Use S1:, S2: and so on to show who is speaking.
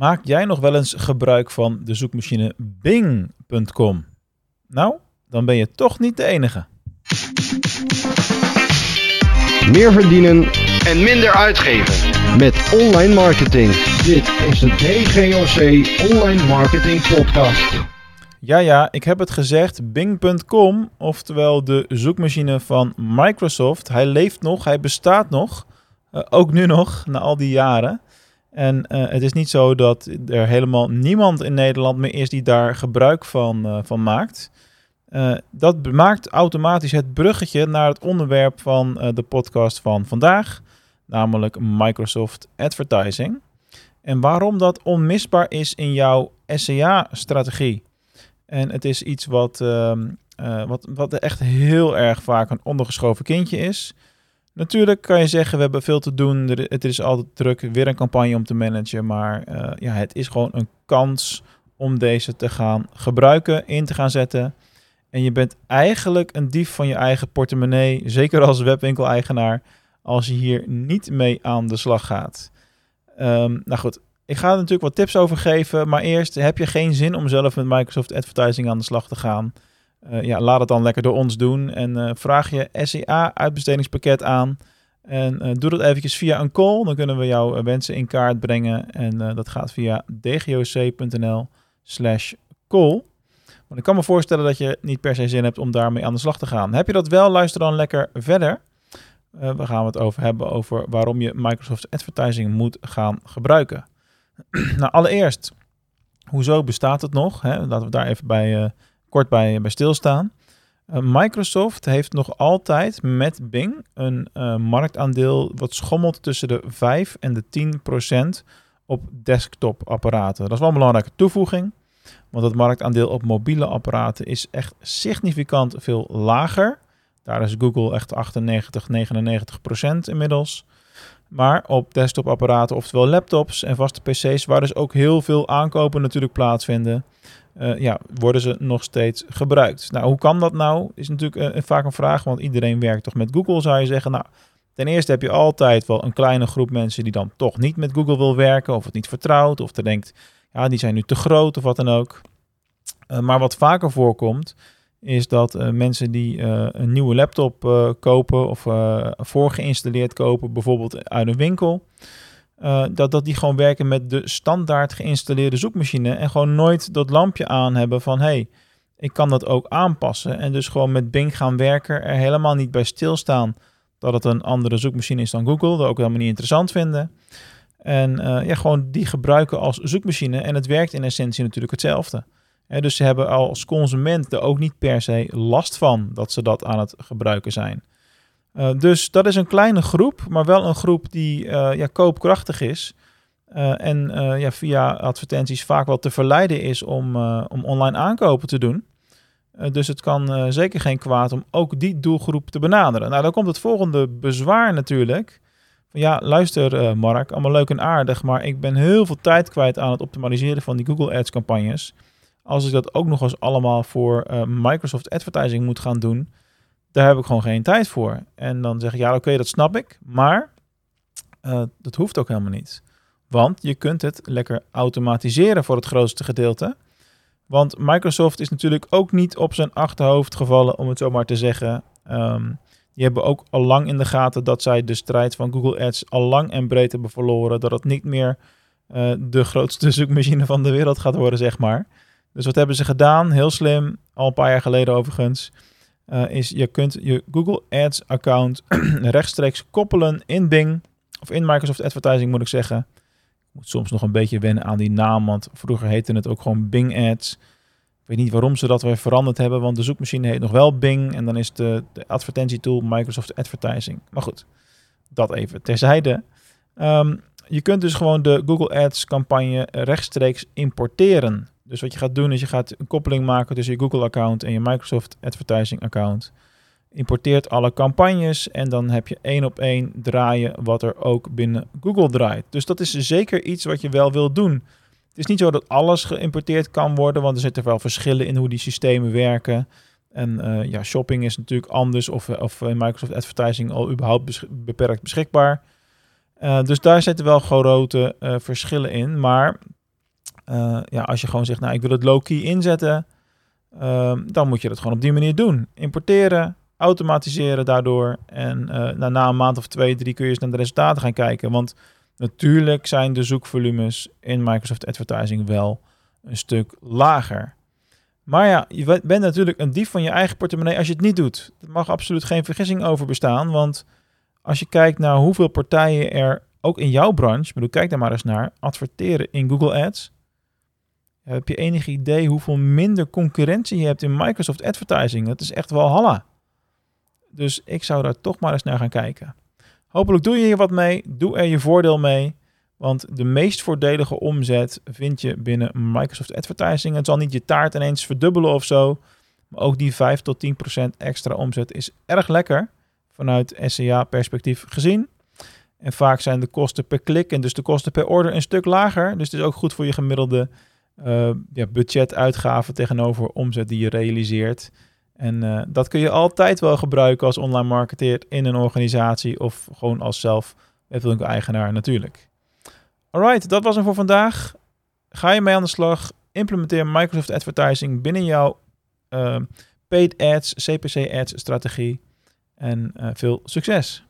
S1: Maak jij nog wel eens gebruik van de zoekmachine Bing.com? Nou, dan ben je toch niet de enige.
S2: Meer verdienen en minder uitgeven met online marketing.
S3: Dit is de DGOC Online Marketing Podcast.
S1: Ja, ja, ik heb het gezegd. Bing.com, oftewel de zoekmachine van Microsoft. Hij leeft nog, hij bestaat nog. Uh, ook nu nog, na al die jaren. En uh, het is niet zo dat er helemaal niemand in Nederland meer is die daar gebruik van, uh, van maakt. Uh, dat maakt automatisch het bruggetje naar het onderwerp van de podcast van vandaag, namelijk Microsoft Advertising. En waarom dat onmisbaar is in jouw SEA-strategie. En het is iets wat, ehm, wat, wat echt heel erg vaak een ondergeschoven kindje is. Natuurlijk kan je zeggen, we hebben veel te doen. Het is altijd druk, weer een campagne om te managen. Maar uh, ja, het is gewoon een kans om deze te gaan gebruiken, in te gaan zetten. En je bent eigenlijk een dief van je eigen portemonnee, zeker als webwinkel-eigenaar, als je hier niet mee aan de slag gaat. Um, nou goed, ik ga er natuurlijk wat tips over geven. Maar eerst, heb je geen zin om zelf met Microsoft Advertising aan de slag te gaan? Uh, ja, laat het dan lekker door ons doen. En uh, vraag je SEA uitbestedingspakket aan. En uh, doe dat eventjes via een call. Dan kunnen we jouw wensen in kaart brengen. En dat gaat via dgoc.nl slash call. Want ik kan me voorstellen dat je niet per se zin hebt om daarmee aan de slag te gaan. Heb je dat wel, luister dan lekker verder. we gaan het over hebben over waarom je Microsoft Advertising moet gaan gebruiken. nou, allereerst, hoezo bestaat het nog? Hè? Laten we daar even bij kort bij, bij stilstaan. Uh, Microsoft heeft nog altijd met Bing een uh, marktaandeel wat schommelt tussen de 5 en de 10 procent op desktop-apparaten. Dat is wel een belangrijke toevoeging, want het marktaandeel op mobiele apparaten is echt significant veel lager. Daar is Google echt 98, 99 procent inmiddels. Maar op desktopapparaten, oftewel laptops en vaste PC's, waar dus ook heel veel aankopen natuurlijk plaatsvinden, uh, ja, worden ze nog steeds gebruikt. Nou, hoe kan dat nou? Is natuurlijk uh, vaak een vraag, want iedereen werkt toch met Google, zou je zeggen. Nou, ten eerste heb je altijd wel een kleine groep mensen die dan toch niet met Google wil werken, of het niet vertrouwt, of er denkt, ja, die zijn nu te groot of wat dan ook. Uh, maar wat vaker voorkomt, is dat uh, mensen die uh, een nieuwe laptop uh, kopen of voorgeïnstalleerd kopen, bijvoorbeeld uit een winkel, dat, dat die gewoon werken met de standaard geïnstalleerde zoekmachine en gewoon nooit dat lampje aan hebben van hey, ik kan dat ook aanpassen. En dus gewoon met Bing gaan werken, er helemaal niet bij stilstaan dat het een andere zoekmachine is dan Google, dat ook helemaal niet interessant vinden. En ja, gewoon die gebruiken als zoekmachine en het werkt in essentie natuurlijk hetzelfde. Dus ze hebben als consument er ook niet per se last van dat ze dat aan het gebruiken zijn. Uh, dus dat is een kleine groep, maar wel een groep die uh, ja, koopkrachtig is. Uh, en ja, via advertenties vaak wel te verleiden is om, om online aankopen te doen. dus het kan zeker geen kwaad om ook die doelgroep te benaderen. Nou, dan komt het volgende bezwaar natuurlijk. Ja, luister Mark, allemaal leuk en aardig, maar ik ben heel veel tijd kwijt aan het optimaliseren van die Google Ads campagnes als ik dat ook nog eens allemaal voor uh, Microsoft Advertising moet gaan doen, daar heb ik gewoon geen tijd voor. En dan zeg ik, ja oké, dat snap ik, maar uh, dat hoeft ook helemaal niet. Want je kunt het lekker automatiseren voor het grootste gedeelte. Want Microsoft is natuurlijk ook niet op zijn achterhoofd gevallen, om het zo maar te zeggen. Um, die hebben ook al lang in de gaten dat zij de strijd van Google Ads al lang en breed hebben verloren. Dat het niet meer uh, de grootste zoekmachine van de wereld gaat worden, zeg maar. Dus wat hebben ze gedaan? Heel slim, al een paar jaar geleden overigens. Uh, is je kunt je Google Ads account rechtstreeks koppelen in Bing. Of in Microsoft Advertising moet ik zeggen. Ik moet soms nog een beetje wennen aan die naam. Want vroeger heette het ook gewoon Bing Ads. Ik weet niet waarom ze dat weer veranderd hebben. Want de zoekmachine heet nog wel Bing. En dan is de, advertentietool Microsoft Advertising. Maar goed, dat even terzijde. Um, je kunt dus gewoon de Google Ads campagne rechtstreeks importeren. Dus wat je gaat doen is je gaat een koppeling maken tussen je Google account en je Microsoft Advertising account. Importeert alle campagnes en dan heb je één op één draaien wat er ook binnen Google draait. Dus dat is zeker iets wat je wel wil doen. Het is niet zo dat alles geïmporteerd kan worden, want er zitten wel verschillen in hoe die systemen werken. En uh, ja, shopping is natuurlijk anders of, of Microsoft Advertising al überhaupt beperkt beschikbaar. Dus daar zitten wel grote verschillen in. Maar Eh, ja, als je gewoon zegt, nou ik wil het low-key inzetten, ehm, dan moet je dat gewoon op die manier doen. Importeren, automatiseren daardoor. En uh, na een maand of twee, drie kun je eens naar de resultaten gaan kijken. Want natuurlijk zijn de zoekvolumes in Microsoft Advertising wel een stuk lager. Maar ja, je bent natuurlijk een dief van je eigen portemonnee als je het niet doet. Er mag absoluut geen vergissing over bestaan. Want als je kijkt naar hoeveel partijen er ook in jouw branche, bedoel, kijk daar maar eens naar, adverteren in Google Ads. Heb je enig idee hoeveel minder concurrentie je hebt in Microsoft Advertising? Dat is echt wel halla. Dus ik zou daar toch maar eens naar gaan kijken. Hopelijk doe je hier wat mee. Doe er je voordeel mee. Want de meest voordelige omzet vind je binnen Microsoft Advertising. Het zal niet je taart ineens verdubbelen of zo. Maar ook die 5 tot 10 procent extra omzet is erg lekker vanuit SEA-perspectief gezien. En vaak zijn de kosten per klik en dus de kosten per order een stuk lager. Dus het is ook goed voor je gemiddelde uh, ja, budgetuitgaven tegenover omzet die je realiseert. En uh, dat kun je altijd wel gebruiken als online marketeer in een organisatie of gewoon als zelf eigenaar natuurlijk. Alright, dat was hem voor vandaag. Ga je mee aan de slag? Implementeer Microsoft Advertising binnen jouw uh, paid ads, CPC ads strategie. En veel succes!